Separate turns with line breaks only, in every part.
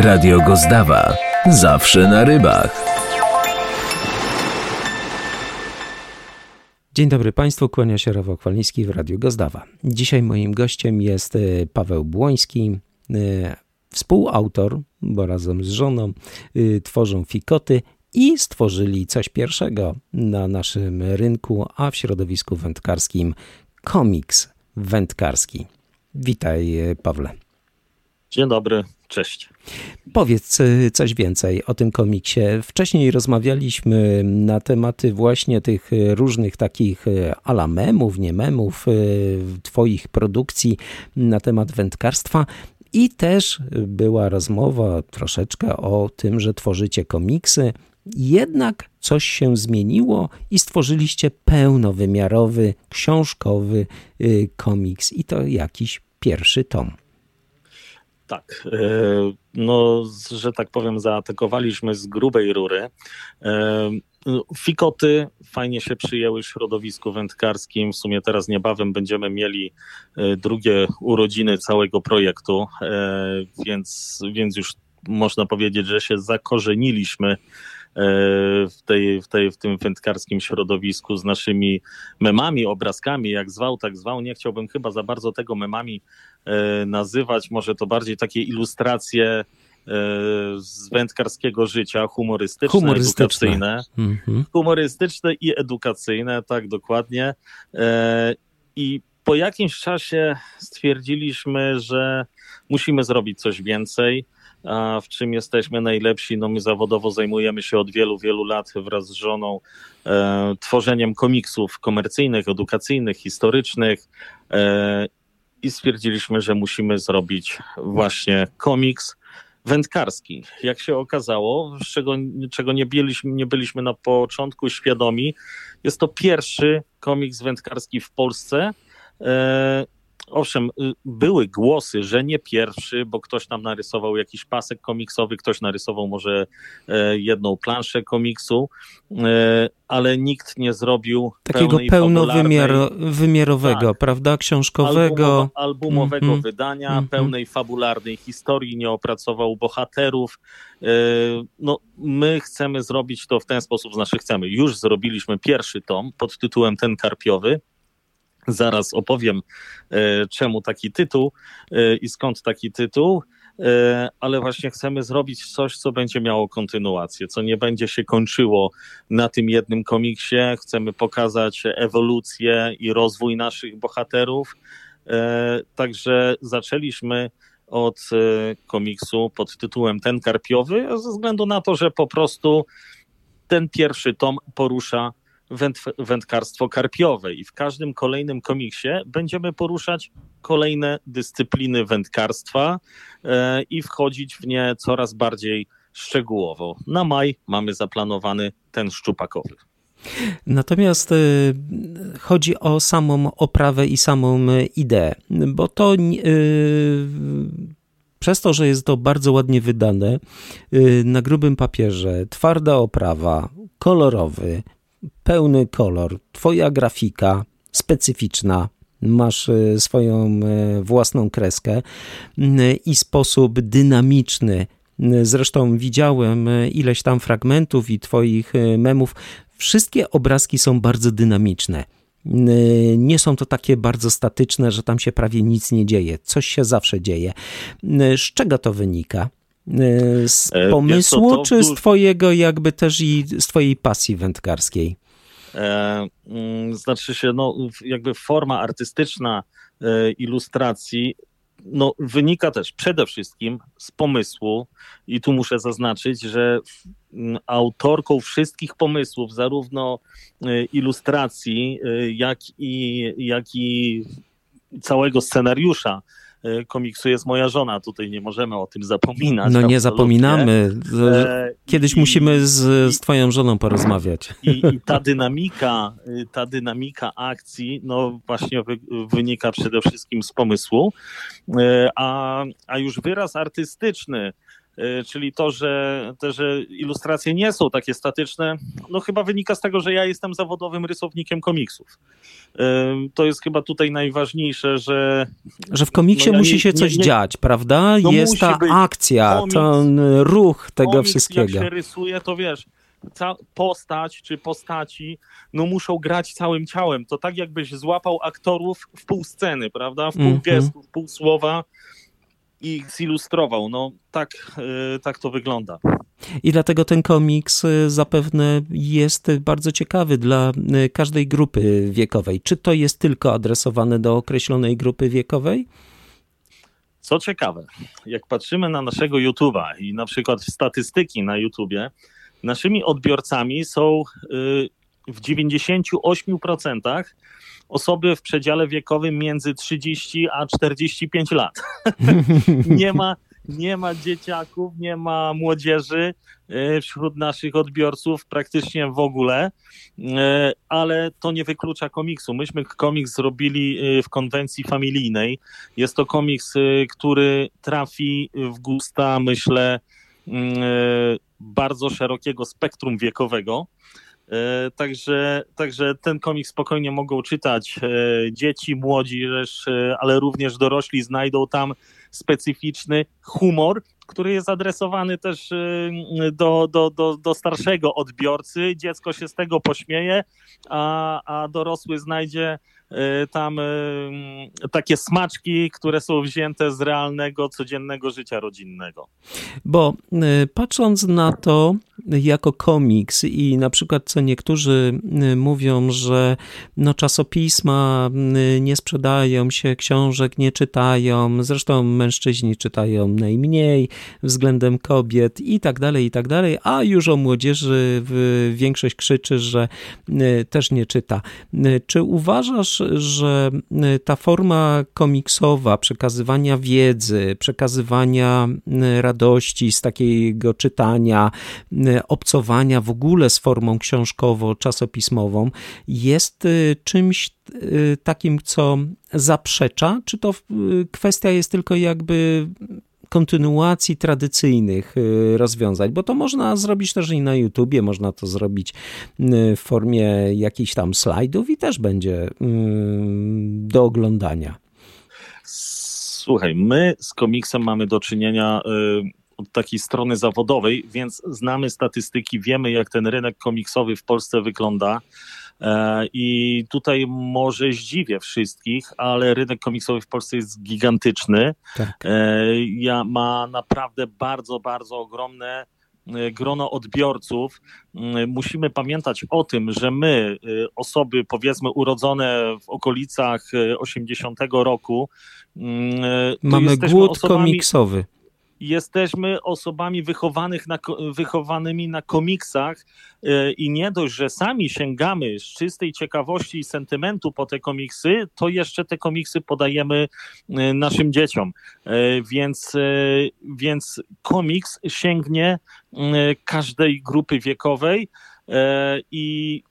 Radio Gozdawa. Zawsze na rybach.
Dzień dobry Państwu, kłania się Rafał Kwalniski w Radiu Gozdawa. Dzisiaj moim gościem jest e, Paweł Błoński, e, współautor, bo razem z żoną e, tworzą fikoty i stworzyli coś pierwszego na naszym rynku, a w środowisku wędkarskim komiks wędkarski. Witaj Pawle.
Dzień dobry, cześć.
Powiedz y, coś więcej o tym komiksie. Wcześniej rozmawialiśmy na tematy właśnie tych różnych takich y, ala memów, nie memów, y, twoich produkcji na temat wędkarstwa. I też była rozmowa troszeczkę o tym, że tworzycie komiksy. Jednak coś się zmieniło i stworzyliście pełnowymiarowy, książkowy komiks, i to jakiś pierwszy tom.
Tak, e, no, że tak powiem, zaatakowaliśmy z grubej rury. E, no, fikoty fajnie się przyjęły w środowisku wędkarskim. W sumie teraz niebawem będziemy mieli e, drugie urodziny całego projektu, więc, więc już można powiedzieć, że się zakorzeniliśmy w, tej, w, tej, w tym wędkarskim środowisku z naszymi memami, obrazkami, jak zwał, tak zwał. Nie chciałbym chyba za bardzo tego memami E, nazywać, może to bardziej takie ilustracje e, z wędkarskiego życia, humorystyczne, humorystyczne. edukacyjne. Mhm. Humorystyczne i edukacyjne, tak dokładnie. E, I po jakimś czasie stwierdziliśmy, że musimy zrobić coś więcej. W czym jesteśmy najlepsi? No my zawodowo zajmujemy się od wielu, wielu lat wraz z żoną e, tworzeniem komiksów komercyjnych, edukacyjnych, historycznych e, i stwierdziliśmy, że musimy zrobić właśnie komiks wędkarski. Jak się okazało, czego, czego nie, byliśmy, nie byliśmy na początku świadomi, jest to pierwszy komiks wędkarski w Polsce. E, owszem, y, były głosy, że nie pierwszy, bo ktoś tam narysował jakiś pasek komiksowy, ktoś narysował może e, jedną planszę komiksu, e, ale nikt nie zrobił
takiego pełnowymiarowego, tak, prawda, książkowego,
albumowego mm -hmm. wydania, mm -hmm. pełnej fabularnej historii, nie opracował bohaterów. E, no, my chcemy zrobić to w ten sposób, znaczy chcemy, już zrobiliśmy pierwszy tom pod tytułem Ten Karpiowy, Zaraz opowiem, e, czemu taki tytuł e, i skąd taki tytuł, e, ale właśnie chcemy zrobić coś, co będzie miało kontynuację, co nie będzie się kończyło na tym jednym komiksie. Chcemy pokazać ewolucję i rozwój naszych bohaterów. Także zaczęliśmy od komiksu pod tytułem Ten Karpiowy, ze względu na to, że po prostu ten pierwszy tom porusza wędkarstwo karpiowe i w każdym kolejnym komiksie będziemy poruszać kolejne dyscypliny wędkarstwa e, i wchodzić w nie coraz bardziej szczegółowo. Na maj mamy zaplanowany ten szczupakowy.
Natomiast e, chodzi o samą oprawę i samą ideę, bo to e, przez to, że jest to bardzo ładnie wydane na grubym papierze, twarda oprawa, kolorowy, pełny kolor, twoja grafika specyficzna, masz e, swoją e, własną kreskę i sposób dynamiczny. Zresztą widziałem e, ileś tam fragmentów i twoich memów. Wszystkie obrazki są bardzo dynamiczne. Nie są to takie bardzo statyczne, że tam się prawie nic nie dzieje. Coś się zawsze dzieje. Z czego to wynika? Z pomysłu, czy z twojego jakby też i z twojej pasji wędkarskiej?
E, mm, znaczy się, no, jakby forma artystyczna e, ilustracji no, wynika też przede wszystkim z pomysłu, i tu muszę zaznaczyć, że autorką wszystkich pomysłów, zarówno e, ilustracji, jak i, jak i całego scenariusza E, komiksu jest moja żona. Tutaj nie możemy o tym zapominać.
No nie zapominamy. E, Kiedyś I, musimy z, z twoją żoną porozmawiać.
I, I, ta dynamika, y, ta dynamika akcji, no właśnie wy, wynika przede wszystkim z pomysłu, e, a, a już wyraz artystyczny y, czyli to, że te, że ilustracje nie są takie statyczne, no chyba wynika z tego, że ja jestem zawodowym rysownikiem komiksów. Y, to jest chyba tutaj najważniejsze, że...
Że w komiksie no ja musi nie, się coś nie, nie, dziać, prawda? No jest ta akcja, komiks, ten ruch tego komiks, wszystkiego.
jak się rysuje, to wiesz, postać czy postaci no muszą grać całym ciałem. To tak jakbyś złapał aktorów w pół sceny, prawda? W pół mm -hmm. gestu, w pół słowa i zilustrował. No tak, yy, tak to wygląda.
I dlatego ten komiks y, zapewne jest bardzo ciekawy dla y, każdej grupy wiekowej. Czy to jest tylko adresowane do określonej grupy wiekowej?
Co ciekawe, jak patrzymy na naszego YouTube'a i na przykład statystyki na YouTubie, naszymi odbiorcami są y, w 98% osoby w przedziale wiekowym między 30 a 45 lat. nie, ma, nie ma dzieciaków, nie ma młodzieży y, wśród naszych odbiorców praktycznie w ogóle, y, ale to nie wyklucza komiksu. Myśmy komiks zrobili w konwencji familijnej. Jest to komiks, który trafi w gusta, myślę, bardzo szerokiego spektrum wiekowego. E, także, także ten komik spokojnie mogą czytać e, dzieci, młodzież, e, ale również dorośli znajdą tam specyficzny humor, który jest adresowany też do, do, do, do starszego odbiorcy. Dziecko się z tego pośmieje, a, a dorosły znajdzie tam y, takie smaczki, które są wzięte z realnego, codziennego życia rodzinnego.
Bo y, patrząc na to jako komiks i na przykład co niektórzy mówią, że no czasopisma nie sprzedają się, książek nie czytają, zresztą mężczyźni czytają najmniej względem kobiet i tak dalej, i tak dalej, a już o młodzieży większość krzyczy, że też nie czyta. Czy uważasz, że y, ta forma komiksowa przekazywania wiedzy, przekazywania y, radości z takiego czytania, y, obcowania w ogóle z formą książkowo-czasopismową jest czymś takim, co zaprzecza, czy to kwestia jest tylko jakby kontynuacji tradycyjnych y, rozwiązań, bo to można zrobić też i na YouTubie, można to zrobić y, w formie jakichś tam slajdów i też będzie y, do oglądania.
Słuchaj, my z komiksem mamy do czynienia od takiej strony zawodowej, więc znamy statystyki, wiemy jak ten rynek komiksowy w Polsce wygląda. E, I tutaj może zdziwię wszystkich, ale rynek komiksowy w Polsce jest gigantyczny. Tak. E, ja, ma naprawdę bardzo, bardzo ogromne e, grono odbiorców. Musimy pamiętać o tym, że my, osoby powiedzmy urodzone w okolicach 80 roku,
mamy głód osobami, komiksowy
jesteśmy osobami wychowanych na, wychowanymi na komiksach e, i nie dość, że sami sięgamy z czystej ciekawości i sentymentu po te komiksy, to jeszcze te komiksy podajemy e, naszym dzieciom. E, więc, więc komiks sięgnie każdej grupy wiekowej i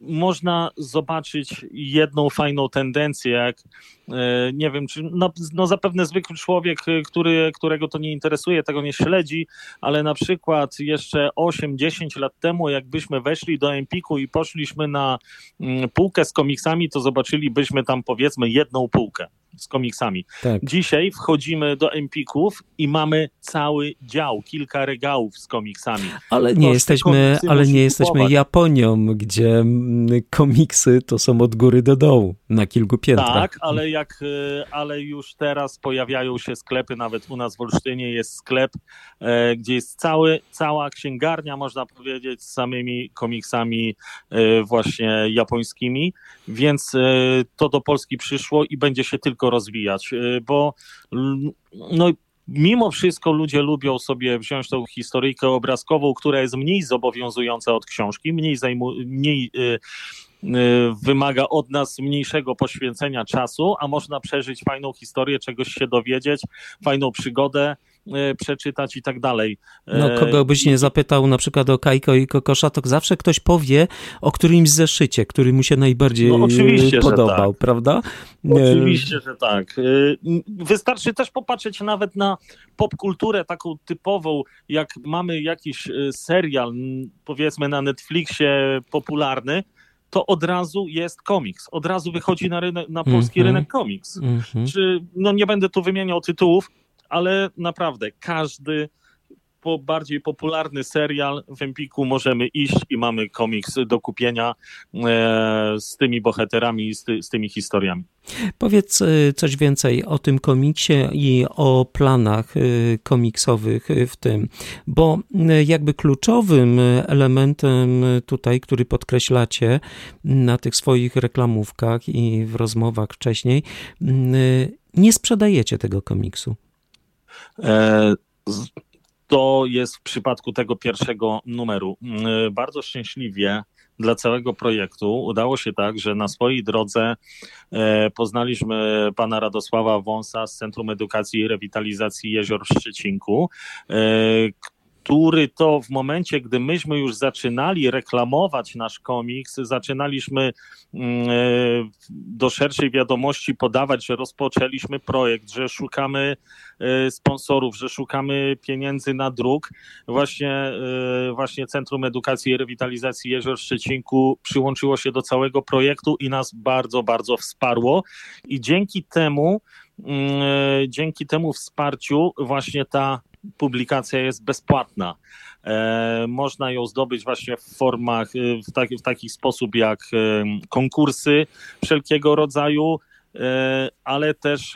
można zobaczyć jedną fajną tendencję, jak e, nie wiem, czy no, no zapewne zwykły człowiek, e, który, którego to nie interesuje, tego nie śledzi, ale na przykład jeszcze 8-10 lat temu, jakbyśmy weszli do Empiku i poszliśmy na mm, półkę z komiksami, to zobaczylibyśmy tam powiedzmy jedną półkę z komiksami. Tak. Dzisiaj wchodzimy do Empików i mamy cały dział, kilka regałów z komiksami.
Ale nie jesteśmy, ale nie jesteśmy Japonią, gdzie mm, komiksy to są od góry do dołu, na kilku piętrach.
Tak, ale jak, e, ale już teraz pojawiają się sklepy, nawet u nas w Olsztynie jest sklep, e, gdzie jest cały, cała księgarnia, można powiedzieć, z samymi komiksami e, właśnie japońskimi, więc to do Polski przyszło i będzie się tylko rozwijać, y, bo no, mimo wszystko ludzie lubią sobie wziąć tą historyjkę obrazkową, która jest mniej zobowiązująca od książki, mniej, mniej y, wymaga od nas mniejszego poświęcenia czasu, a można przeżyć fajną historię, czegoś się dowiedzieć, fajną przygodę przeczytać i tak dalej.
No, e, kogo byś nie zapytał na przykład o Kajko i Kokosza, to zawsze ktoś powie o którymś zeszycie, który mu się najbardziej no, podobał, tak. prawda?
Oczywiście, że tak. E, wystarczy też popatrzeć nawet na popkulturę taką typową, jak mamy jakiś serial, powiedzmy na Netflixie popularny, to od razu jest komiks. Od razu wychodzi na, rynek, na polski mm -hmm. rynek komiks. Mm -hmm. Czy, no nie będę tu wymieniał tytułów, ale naprawdę każdy po bardziej popularny serial w Empiku możemy iść i mamy komiks do kupienia e, z tymi bohaterami, z, ty, z tymi historiami.
Powiedz e, coś więcej o tym komiksie i o planach e, komiksowych w tym, bo jakby kluczowym elementem tutaj, który podkreślacie na tych swoich reklamówkach i w rozmowach wcześniej, nie sprzedajecie tego komiksu.
E, to jest w przypadku tego pierwszego numeru. E, bardzo szczęśliwie dla całego projektu udało się tak, że na swojej drodze e, poznaliśmy pana Radosława Wąsa z Centrum Edukacji i Rewitalizacji Jezior w Szczecinku, który to w momencie, gdy myśmy już zaczynali reklamować nasz komiks, zaczynaliśmy mm, e, do szerszej wiadomości podawać, że rozpoczęliśmy projekt, że szukamy e, sponsorów, że szukamy pieniędzy na druk. Właśnie, e, właśnie Centrum Edukacji i Rewitalizacji Jezior Szczecinku przyłączyło się do całego projektu i nas bardzo, bardzo wsparło. I dzięki temu, mm, dzięki temu wsparciu właśnie ta publikacja jest bezpłatna. E, można ją zdobyć właśnie w formach, e, w, taki, w taki sposób jak e, konkursy wszelkiego rodzaju, ale też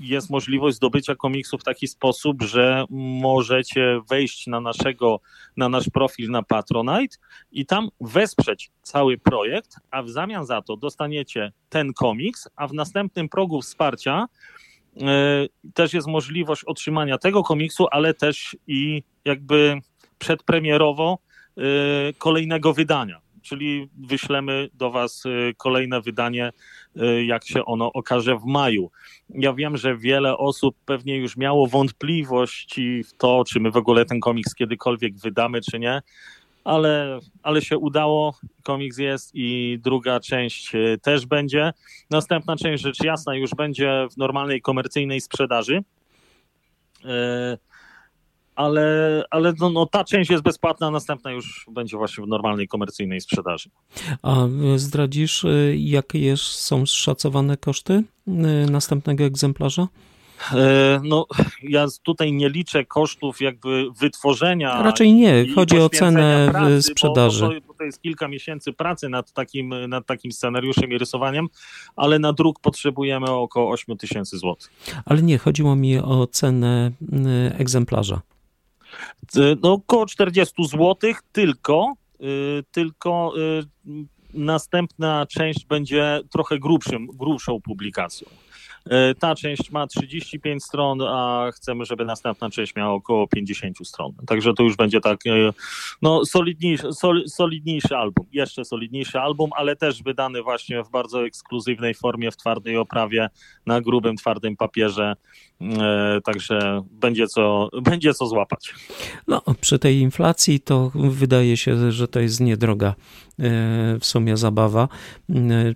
jest możliwość zdobycia komiksu w taki sposób, że możecie wejść na naszego, na nasz profil na Patronite i tam wesprzeć cały projekt, a w zamian za to dostaniecie ten komiks, a w następnym progu wsparcia też jest możliwość otrzymania tego komiksu, ale też i jakby przedpremierowo e, kolejnego wydania. Czyli wyślemy do Was e, kolejne wydanie, jak się ono okaże w maju. Ja wiem, że wiele osób pewnie już miało wątpliwości w to, czy my w ogóle ten komiks kiedykolwiek wydamy, czy nie ale, ale się udało. Komiks jest i druga część e, też będzie. Następna część, rzecz jasna, już będzie w normalnej komercyjnej sprzedaży. E, ale, ale no, no, ta część jest bezpłatna, a następna już będzie właśnie w normalnej komercyjnej sprzedaży.
A zdradzisz, e, jakie są szacowane koszty następnego egzemplarza?
E, no, ja tutaj nie liczę kosztów jakby wytworzenia.
Raczej nie, chodzi o cenę pracy, sprzedaży.
Bo, bo, to, jest kilka miesięcy pracy nad takim, nad takim scenariuszem i rysowaniem, ale na druk potrzebujemy około 8 tysięcy złotych.
Ale nie, chodziło mi o cenę y, egzemplarza.
No, około 40 złotych tylko, y, tylko następna część będzie trochę grubszym, grubszą publikacją. E, ta część ma 35 stron, a chcemy, żeby następna część miała około 50 stron. Także to już będzie tak, e, no, solidniejszy, sol, solidniejszy album, jeszcze solidniejszy album, ale też wydany właśnie w bardzo ekskluzywnej formie, w twardej oprawie, na grubym, twardym papierze. E, także będzie co, będzie co złapać.
No, przy tej inflacji to wydaje się, że to jest niedroga w sumie zabawa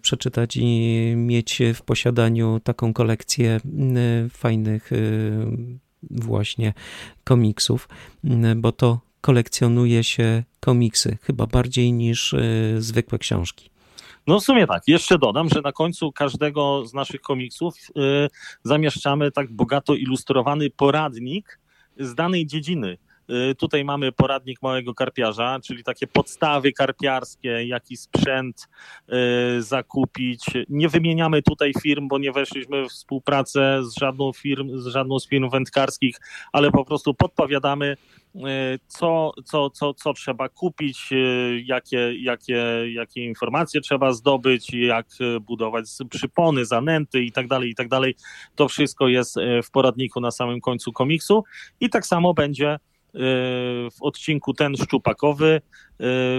przeczytać i mieć w posiadaniu taką kolekcję fajnych właśnie komiksów, bo to kolekcjonuje się komiksy chyba bardziej niż zwykłe książki.
No w sumie tak. Jeszcze dodam, że na końcu każdego z naszych komiksów zamieszczamy tak bogato ilustrowany poradnik z danej dziedziny. Y, tutaj mamy poradnik małego karpiarza, czyli takie podstawy karpiarskie, jaki sprzęt y, zakupić. Nie wymieniamy tutaj firm, bo nie weszliśmy w współpracę z żadną, firm, z żadną z firm wędkarskich, ale po prostu podpowiadamy, y, co, co, co, co trzeba kupić, jakie, jakie, jakie informacje trzeba zdobyć, jak budować przypony, zanęty i tak dalej, i tak. To wszystko jest w poradniku na samym końcu komiksu i tak samo będzie w odcinku ten szczupakowy.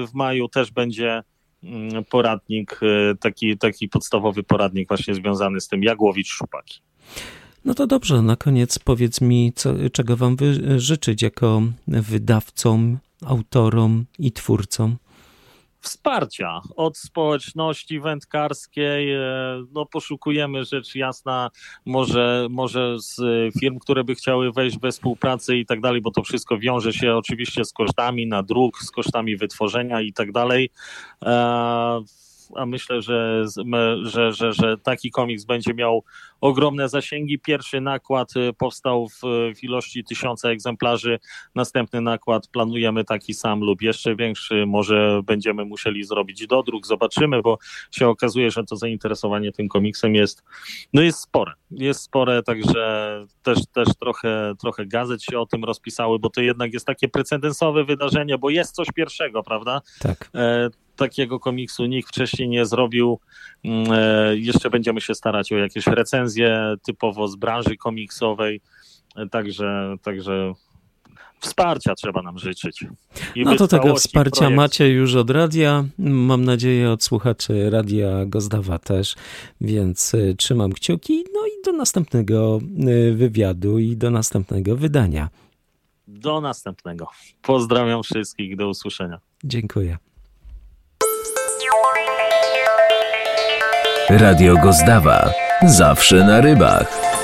W maju też będzie mm, poradnik, taki, taki podstawowy poradnik właśnie związany z tym, jak łowić szupaki.
No to dobrze, na koniec powiedz mi, co, czego Wam życzyć jako wydawcom, autorom i twórcom
wsparcia od społeczności wędkarskiej. E, no, poszukujemy rzecz jasna, może, może z firm, które by chciały wejść we współpracę i tak dalej, bo to wszystko wiąże się oczywiście z kosztami na druk, z kosztami wytworzenia i tak dalej. A myślę, że, że, że, że taki komiks będzie miał ogromne zasięgi. Pierwszy nakład y, powstał w, w ilości tysiąca egzemplarzy. Następny nakład planujemy taki sam lub jeszcze większy. Może będziemy musieli zrobić dodruk, zobaczymy, bo się okazuje, że to zainteresowanie tym komiksem jest, no jest spore. Jest spore, także też, też trochę, trochę gazet się o tym rozpisały, bo to jednak jest takie precedensowe wydarzenie, bo jest coś pierwszego, prawda?
Tak.
E, takiego komiksu nikt wcześniej nie zrobił. Mm, e, jeszcze będziemy się starać o jakieś recenzje typowo z branży komiksowej. E, także, także wsparcia trzeba nam życzyć.
I no to tego wsparcia projekt. macie już od radia. Mam nadzieję od słuchaczy radia Gozdawa też, więc e, trzymam kciuki. No i do następnego wywiadu i do następnego wydania.
Do następnego. Pozdrawiam wszystkich. Do usłyszenia.
Dziękuję.
Radio Gozdawa. Zawsze na rybach.